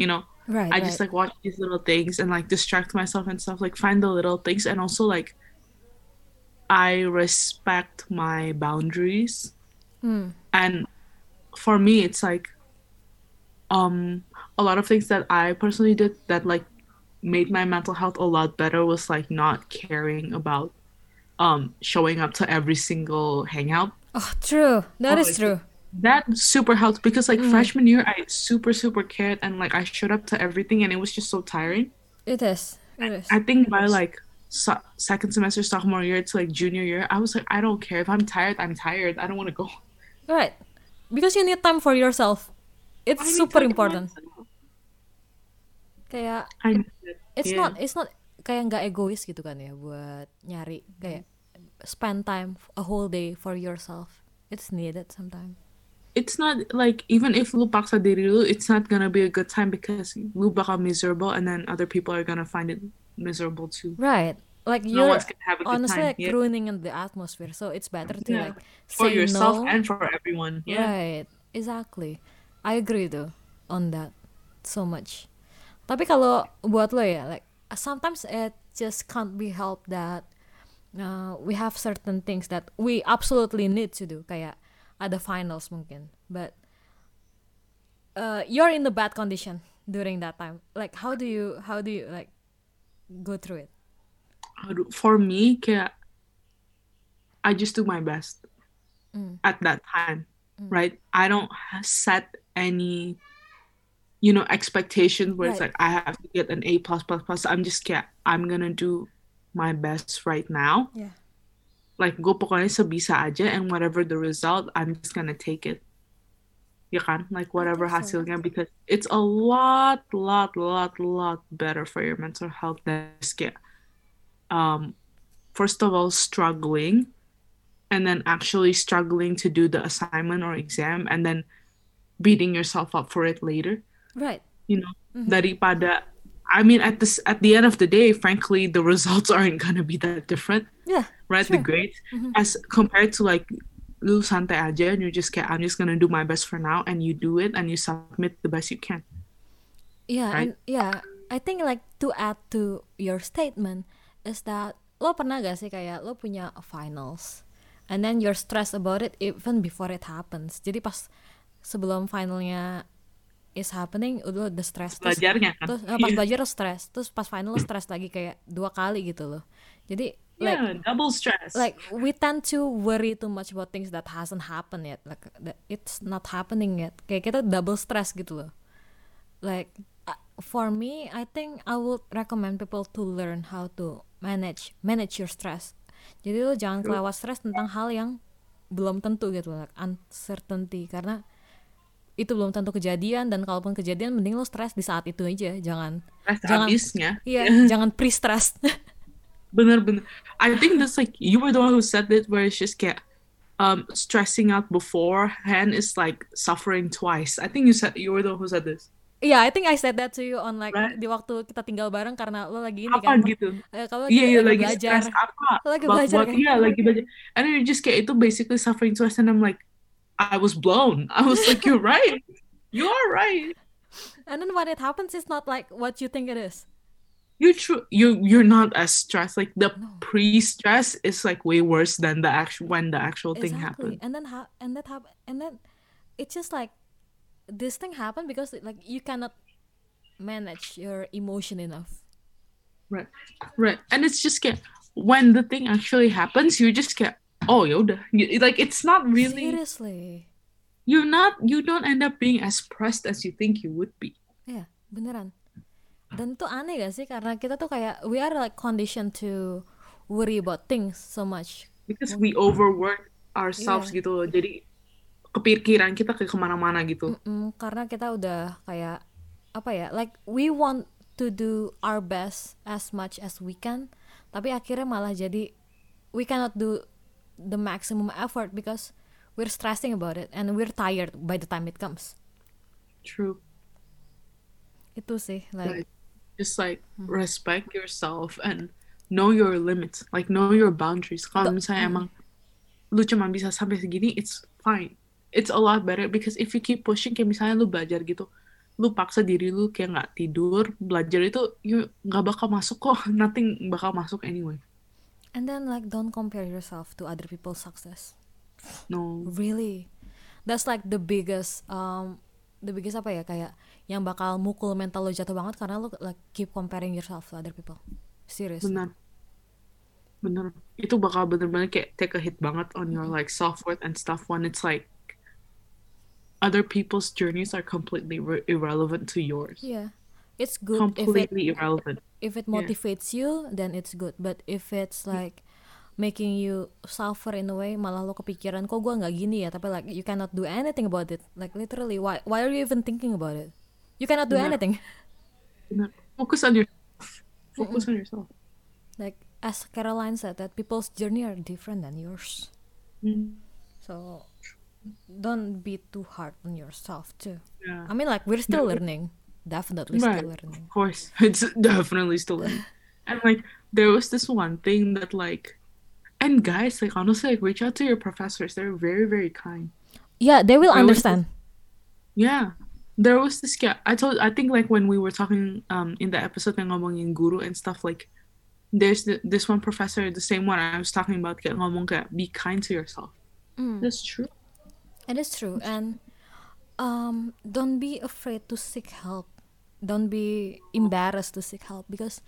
You know,
right
I just like watch these little things and like distract myself and stuff. Like find the little things and also like I respect my boundaries
Hmm.
and for me it's like um a lot of things that I personally did that like made my mental health a lot better was like not caring about um showing up to every single hangout.
Oh true. That
Oh,
is
it's-
true.
That super helped because like freshman year I super super cared and like I showed up to everything and it was just so tiring.
It is. It is.
I think by like so- second semester sophomore year to like junior year I was like I don't care. If I'm tired I'm tired. I don't want to go.
Right. Because you need time for yourself. It's
I
super important.
myself.
Kayak
I need it.
it's
Yeah.
not it's not kayak nggak egois gitu kan ya buat nyari hmm. kayak spend time a whole day for yourself it's needed sometimes
it's not like even if lu paksa diri lu, it's not gonna be a good time because lu bakal miserable and then other people are gonna find it miserable too.
right like
No
you're
one's gonna have a good
honestly
time.
like
Yeah.
ruining the atmosphere so it's better to
Yeah.
like
For yourself
no
and for everyone. Yeah.
Right, exactly. I agree though on that so much. Tapi kalau buat lo ya, like sometimes it just can't be helped that uh, we have certain things that we absolutely need to do. Kayak ada finals mungkin, but uh, you're in the bad condition during that time. Like how do you how do you like go through it?
Aduh, For me, kayak I just do my best
Mm.
at that time, right? I don't set any, you know, expectations where it's like I have to get an A plus plus plus. I'm just kayak I'm gonna do my best right now.
Yeah.
like gue pokoknya sebisa aja and whatever the result I'm just gonna take it ya kan like whatever
think so.
hasilnya because it's a lot lot lot lot better for your mental health than just um first of all struggling and then actually struggling to do the assignment or exam and then beating yourself up for it later
Right.
you know daripada I mean at this at the end of the day frankly the results [laughs] aren't gonna be that different
Yeah.
right? The
Sure.
grades as compared to like lu santai aja and you're just kayak I'm just gonna do my best for now and you do it and you submit the best you can.
Yeah,
Right?
and yeah, I think like to add to your statement is that lo pernah gak sih kayak lo punya finals and then you're stressed about it even before it happens. Jadi pas sebelum finalnya is happening udah udah stress terus,
Belajarnya kan.
terus eh, pas
Iya.
belajar stress terus pas final stress lagi kayak dua kali gitu loh. Jadi like
yeah, double stress.
like we tend to worry too much about things that hasn't happened yet like that it's not happening yet kayak kita double stress gitu loh like uh, for me I think I would recommend people to learn how to manage manage your stress jadi lo jangan kelewat stress tentang hal yang belum tentu gitu like uncertainty karena itu belum tentu kejadian dan kalaupun kejadian mending lo stress di saat itu aja jangan
stress
jangan-
abisnya.
iya [laughs] jangan pre stress [laughs]
Bener bener. I think that's like you were the one who said it where it's just kayak um stressing out beforehand is like suffering twice. I think you said you were the one who said this.
Iya, I think I said that to you on like
Right.
di waktu kita tinggal bareng karena lo lagi ini
Apa
kan.
gitu?
Eh, kalau lagi,
Iya iya
lagi
lagi
belajar.
stress apa?
Lagi belajar
buat-
kan?
Iya lagi belajar. And then you just kayak itu basically suffering twice and I'm like I was blown. I was like you're [laughs] right. You are right.
And then when it happens, it's not like what you think it is.
you're true you you're not as stressed like the pre-stress is like way worse than the actual when the actual thing
exactly.
happened
And then ha- and that hap- and then it's just like this thing happened because like you cannot manage your emotion enough.
right right and it's just get when the thing actually happens, you just get oh yaudah. You- Like it's not really
seriously
you're not you don't end up being as pressed as you think you would be.
ya beneran dan itu aneh gak sih karena kita tuh kayak we are like conditioned to worry about things so much
Because we overwork ourselves
Iya.
gitu loh. Jadi kepikiran kita ke ke mana-mana gitu.
Mm, karena kita udah kayak apa ya like we want to do our best as much as we can tapi akhirnya malah jadi we cannot do the maximum effort because we're stressing about it and we're tired by the time it comes
True.
itu sih like
Like, just like respect yourself and know your limits. Like know your boundaries. Kalau misalnya emang lu cuma bisa sampai segini, it's fine. It's a lot better because if you keep pushing, kayak misalnya lu belajar gitu, lu paksa diri lu kayak nggak tidur, belajar itu you nggak bakal masuk kok. [laughs] Nothing bakal masuk anyway.
And then like don't compare yourself to other people's success
No.
really that's like the biggest um the biggest apa ya kayak yang bakal mukul mental lo jatuh banget karena lo like keep comparing yourself to other people serious
Benar. Bener. Itu bakal bener-bener kayak take a hit banget on your like self-worth and stuff when it's like other people's journeys are completely re- irrelevant to yours.
Yeah, it's good if it
completely irrelevant.
If it
yeah.
motivates you, then it's good. But if it's like making you suffer in a way, malah lo kepikiran kok gue nggak gini ya, tapi like you cannot do anything about it. Like literally, why why are you even thinking about it? You cannot do
Benar.
anything.
Focus on yourself. Focus on yourself.
Like as Caroline said, that people's journey are different than yours.
Mm.
So don't be too hard on yourself too.
Yeah.
I mean, like we're still learning, definitely
Right.
still learning.
Of course. [laughs] It's definitely still in. and like there was this one thing that like and guys, like honestly, like reach out to your professors. They're very, very kind.
Yeah, they will
There was this-
understand.
Yeah. There was this guy I told I think like when we were talking um in the episode yang ngomongin guru and stuff like there's the, this one professor the same one I was talking about kayak ngomong kayak be kind to yourself.
Mm.
That's true.
It is true, and um, don't be afraid to seek help. Don't be embarrassed to seek help because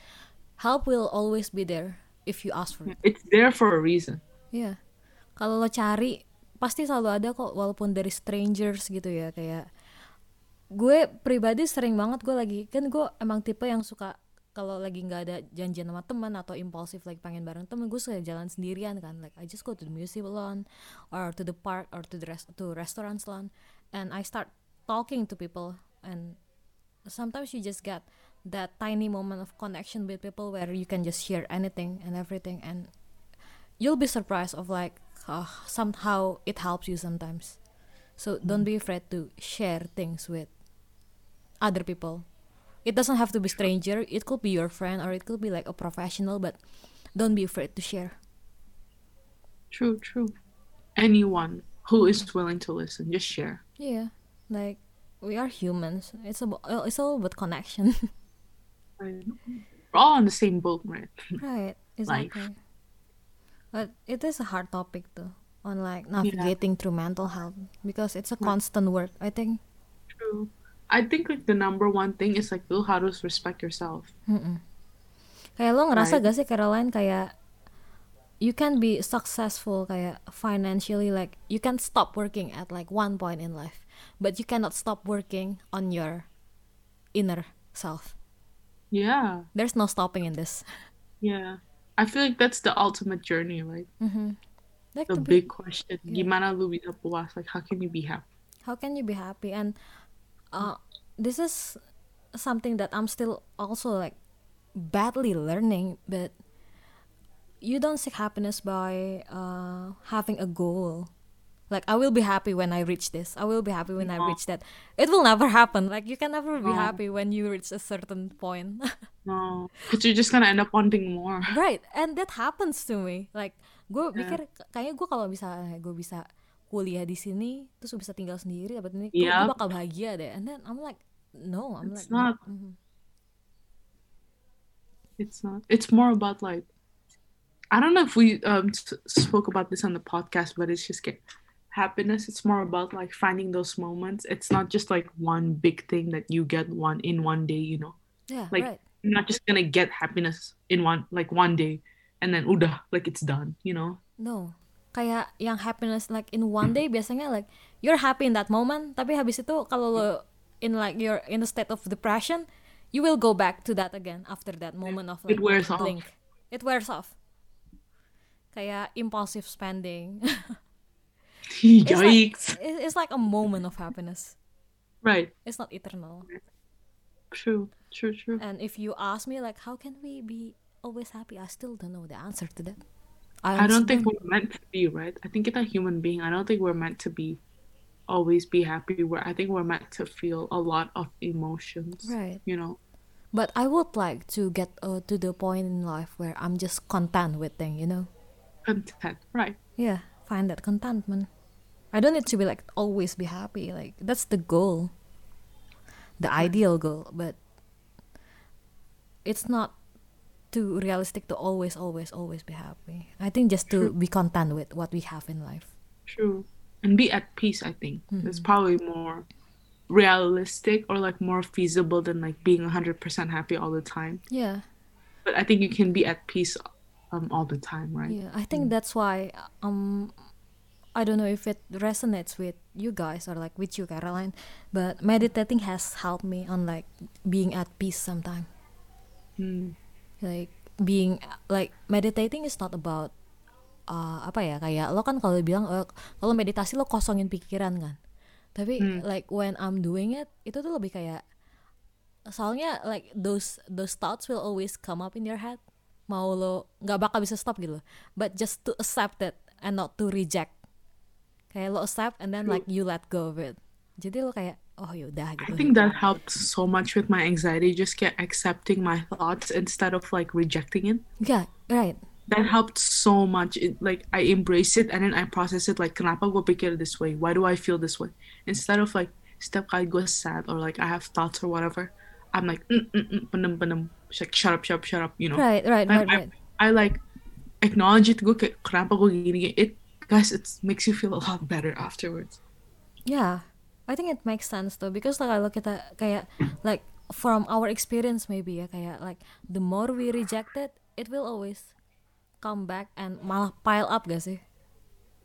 help will always be there if you ask for it.
It's there for a reason.
Iya, kalau lo cari pasti selalu ada kok, walaupun dari strangers gitu ya kayak gue pribadi sering banget gue lagi kan gue emang tipe yang suka kalau lagi nggak ada janjian sama teman atau impulsif lagi pengen bareng temen gue suka jalan sendirian kan like I just go to the museum alone or to the park or to the rest to restaurants alone and I start talking to people and sometimes you just get that tiny moment of connection with people where you can just share anything and everything and you'll be surprised of like uh, somehow it helps you sometimes. So don't be afraid to share things with other people. It doesn't have to be stranger. It could be your friend or it could be like a professional but don't be afraid to share.
True, true. Anyone who is willing to listen, just share.
yeah like we are humans it's about it's all about connection [laughs]
We're all on the same boat, right?
right [laughs] exactly but it is a hard topic though on like navigating through mental health because it's a constant work i think
True. I think like the number one thing is like lu harus respect yourself.
kayak lo ngerasa
Right.
gak sih Caroline kayak you can be successful kayak financially like you can stop working at like one point in life but you cannot stop working on your inner self
Yeah,
there's no stopping in this
yeah. I feel like that's the ultimate journey, right?
like
The big question. Gimana lu bisa puas? Like how can you be happy?
how can you be happy and uh, this is something that i'm still also like badly learning but you don't seek happiness by uh, having a goal like i will be happy when i reach this i will be happy when i reach that it will never happen like you can never be
No.
happy when you reach a certain point [laughs]
No, because you're just gonna end up wanting more. [laughs]
right and that happens to me like gue
Yeah.
mikir kayaknya gue kalau bisa gue bisa kuliah di sini terus gue bisa tinggal sendiri dapat ini gue
Yep.
bakal bahagia deh and then I'm like no I'm
It's
like
not.
mhm.
It's not. It's more about like, I don't know if we um s- spoke about this on the podcast, but it's just happiness. It's more about like finding those moments. It's not just like one big thing that you get one in one day. You know,
yeah
like
right
you're not just gonna get happiness in one like one day, and then udah like it's done, you know?
No. Kayak yang happiness like in one day biasanya like you're happy in that moment, tapi habis itu kalau lo in like you're in a state of depression, you will go back to that again after that moment of like
It wears off.
It wears off. Kayak impulsive spending. [laughs] It's like-
Yikes.
it's like a moment of happiness.
Right.
It's not eternal.
True. True, true.
And if you ask me like how can we be always happy, I still don't know the answer to that.
I don't think we're meant to be, right? I think it's a human being. I don't think we're meant to be always be happy. We're I think we're meant to feel a lot of emotions.
Right.
You know?
But I would like to get uh, to the point in life where I'm just content with things, you know?
Content. Right.
Yeah, find that contentment. I don't need to be like always be happy. Like that's the goal, the ideal goal. But it's not too realistic to always, always, always be happy. I think just to be content with what we have in life.
True. And be at peace, I think.
Mm-hmm.
It's probably more realistic or like more feasible than like being 100% happy all the time.
Yeah,
But I think you can be at peace um all the time, right?
yeah. I think that's why um. I don't know if it resonates with you guys or like with you, Caroline, but meditating has helped me on like being at peace sometimes.
Hmm.
like being like meditating is not about uh, apa ya kayak lo kan kalau bilang eh, kalau meditasi lo kosongin pikiran kan tapi like when I'm doing it itu tuh lebih kayak soalnya like those those thoughts will always come up in your head mau lo nggak bakal bisa stop gitu loh. but just to accept it and not to reject kayak lo accept and then like you let go of it jadi lo kayak oh yaudah gitu
I think that helps so much with my anxiety. Just get accepting my thoughts instead of like rejecting it.
yeah right
That helped so much. It, like I embrace it and then I process it. Like kenapa gue pikir this way? Why do I feel this way? Instead of like setiap kali gue sad or like I have thoughts or whatever, I'm like mm, mm, mm, penem penem. Just like shut up, shut up, shut up. You know.
right right
I,
right
I,
right
I like acknowledge it. Kayak kenapa gue gini? It guys, it makes you feel a lot better afterwards.
Yeah, I think it makes sense though because like kalau kita kayak like from our experience maybe ya kayak like the more we reject it, it will always come back and malah pile up gak sih?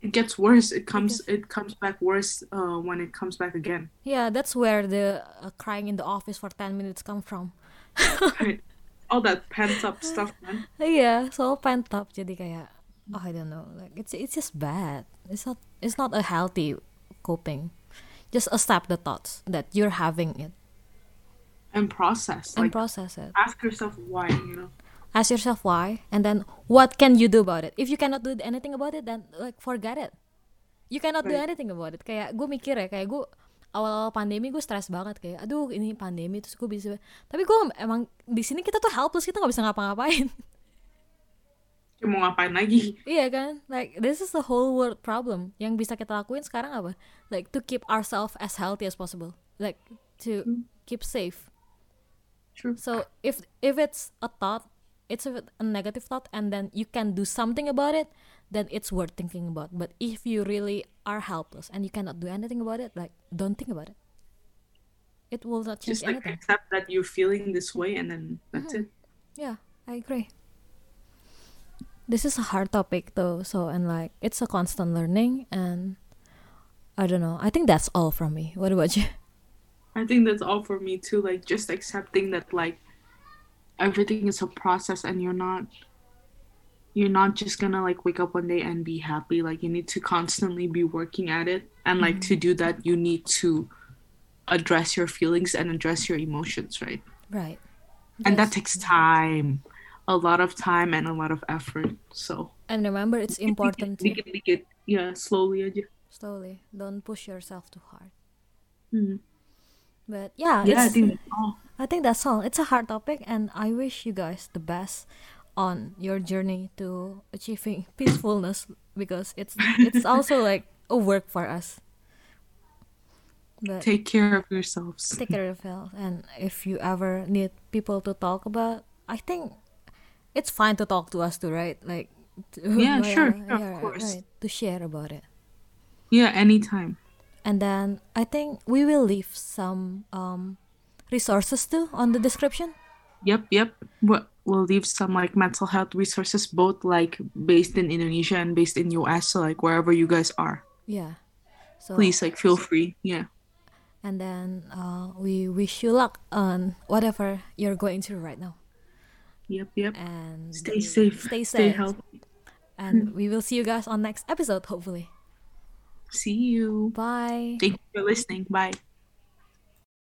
It gets worse. It comes. It comes back worse uh, when it comes back again.
Yeah, that's where the uh, crying in the office for 10 minutes come from. [laughs]
Right. All that pent up stuff, man.
Iya, so pent up jadi kayak oh I don't know, like it's it's just bad. It's not it's not a healthy coping. Just accept the thoughts that you're having it
And process.
and
Like
process it.
ask yourself why. You know.
ask yourself why and then what can you do about it if you cannot do anything about it then like forget it you cannot do anything about it kayak gue mikir ya kayak gue awal-awal pandemi gue stres banget kayak aduh ini pandemi terus gue bisa tapi gue emang di sini kita tuh helpless kita nggak bisa ngapa-ngapain.
Ya mau ngapain lagi?
iya kan? Like this is the whole world problem. Yang bisa kita lakuin sekarang apa? Like to keep ourselves as healthy as possible. Like to keep safe.
True.
So if if it's a thought, it's a, a negative thought, and then you can do something about it, then it's worth thinking about. But if you really are helpless and you cannot do anything about it, like don't think about it. It will not change
Just like
anything.
accept that you're feeling this way, and then that's mm-hmm. it.
Yeah, I agree. This is a hard topic though, so and like it's a constant learning, and I don't know. I think that's all from me. What about you?
I think that's all for me too. Like just accepting that like everything is a process, and you're not you're not just gonna like wake up one day and be happy. Like you need to constantly be working at it, and like to do that, you need to address your feelings and address your emotions, right?
Right.
And that takes time, a lot of time and a lot of effort. So
And remember, it's important to
dikit dikit, yeah, slowly aja.
slowly. Don't push yourself too hard.
Hmm.
But yeah,
Yeah, I think that's all.
I think that's all. It's a hard topic, and I wish you guys the best on your journey to achieving [laughs] peacefulness because it's it's also [laughs] like a work for us. But
Take care of yourselves.
take care of yourself, and if you ever need people to talk about, I think it's fine to talk to us too, right? Like, to,
Yeah, [laughs] sure, sure, of course.
right, to share about it.
Yeah, anytime.
And then I think we will leave some um, resources too on the description.
Yep, yep. We'll, we'll leave some like mental health resources, both like based in Indonesia and based in US, so like wherever you guys are.
Yeah. So
Please, like, feel free. Yeah.
and then uh, we wish you luck on whatever you're going through right now.
Yep, yep.
And
Stay safe.
Stay safe.
Stay healthy.
And we will see you guys on next episode, hopefully.
See you.
Bye.
Thank you for listening. Bye.